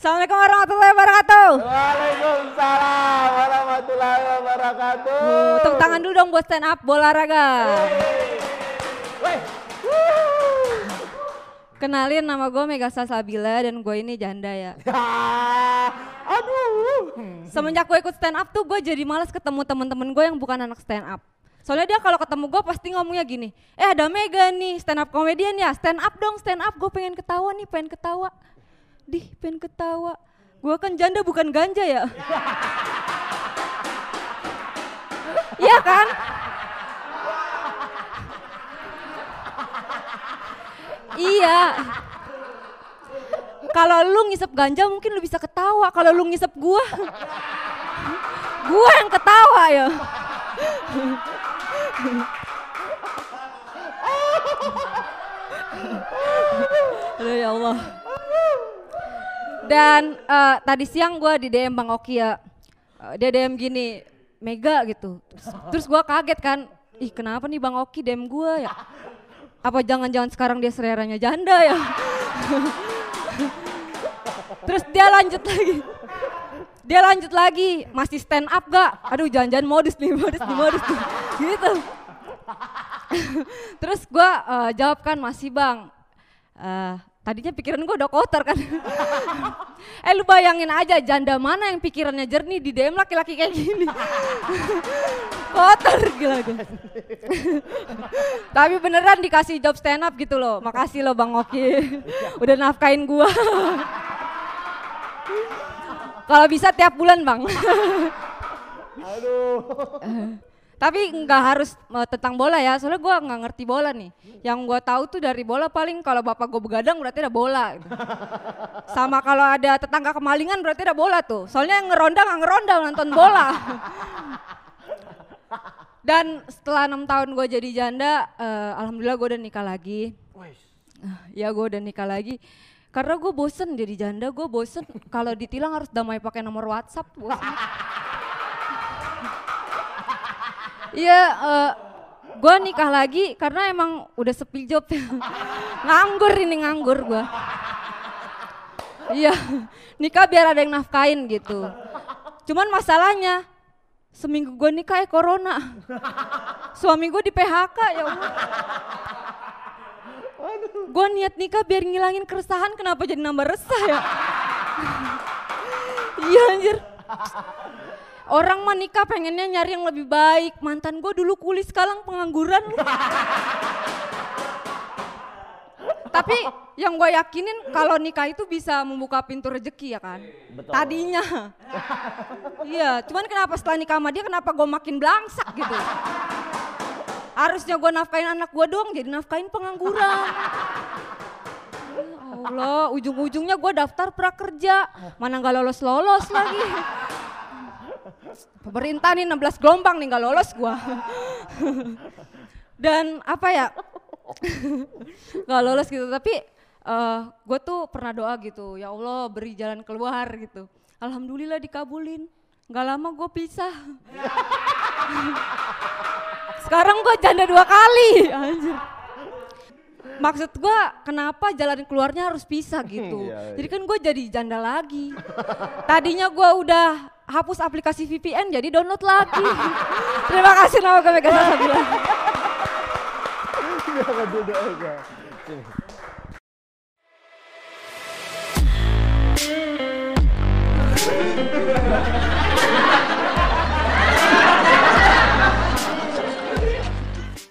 Assalamualaikum warahmatullahi wabarakatuh. Waalaikumsalam warahmatullahi wabarakatuh. Uh, tepuk tangan dulu dong buat stand up bola raga. Kenalin nama gue Mega Salsabila dan gue ini janda ya. Aduh. Semenjak gue ikut stand up tuh gue jadi males ketemu temen-temen gue yang bukan anak stand up. Soalnya dia kalau ketemu gue pasti ngomongnya gini, eh ada Mega nih stand up komedian ya, stand up dong stand up, gue pengen ketawa nih, pengen ketawa. Dih pengen ketawa, gue kan janda bukan ganja ya. Iya kan? iya. Kalau lu ngisep ganja mungkin lu bisa ketawa, kalau lu ngisep gua gua yang ketawa ya. Aduh ya Allah. Dan eh, tadi siang gua di DM Bang Oki ya, Eh, dia DM gini, Mega gitu. Terus, gua kaget kan, ih kenapa nih Bang Oki DM gua ya? Apa jangan-jangan sekarang dia seleranya janda ya? terus dia lanjut lagi. Dia lanjut lagi, masih stand up gak? Aduh jangan-jangan modus nih, modus nih, modus nih. Gitu. Terus gue uh, jawab kan masih bang. Eh, tadinya pikiran gue udah kotor kan. eh lu bayangin aja janda mana yang pikirannya jernih di DM laki-laki kayak gini. kotor gila gue. Tapi beneran dikasih job stand up gitu loh. Makasih loh Bang Oki. udah nafkain gua. Kalau bisa tiap bulan bang. Aduh. Tapi nggak harus uh, tentang bola ya, soalnya gue nggak ngerti bola nih. Yang gue tahu tuh dari bola paling kalau bapak gue begadang berarti ada bola. Gitu. Sama kalau ada tetangga kemalingan berarti ada bola tuh. Soalnya yang ngeronda nggak ngeronda nonton bola. Dan setelah enam tahun gue jadi janda, uh, alhamdulillah gue udah nikah lagi. Ya gue udah nikah lagi. Karena gue bosen jadi janda, gue bosen kalau ditilang harus damai pakai nomor WhatsApp. Bosen. Iya, uh, gue nikah lagi karena emang udah sepi job. nganggur ini nganggur gue. Iya, nikah biar ada yang nafkain gitu. Cuman masalahnya seminggu gue nikah ya corona. Suami gue di PHK ya. Gue niat nikah biar ngilangin keresahan kenapa jadi nambah resah ya. Iya anjir. Orang mah nikah pengennya nyari yang lebih baik. Mantan gue dulu kulis sekarang pengangguran. Tapi yang gue yakinin kalau nikah itu bisa membuka pintu rezeki ya kan. Betul. Tadinya. iya, cuman kenapa setelah nikah sama dia kenapa gue makin belangsak gitu. Harusnya gue nafkain anak gue doang jadi nafkain pengangguran. Ya Allah, ujung-ujungnya gue daftar prakerja. Mana nggak lolos-lolos lagi. Pemerintah nih 16 gelombang nih nggak lolos gue. Dan apa ya, nggak lolos gitu. Tapi uh, gue tuh pernah doa gitu, ya Allah beri jalan keluar gitu. Alhamdulillah dikabulin. Nggak lama gue pisah. Sekarang gue janda dua kali. Anjir. Maksud gue kenapa jalan keluarnya harus pisah gitu. Iya, iya. Jadi kan gue jadi janda lagi. Tadinya gue udah hapus aplikasi VPN jadi download lagi. Terima kasih nama gue Mega Sasabila. Aja. Sini.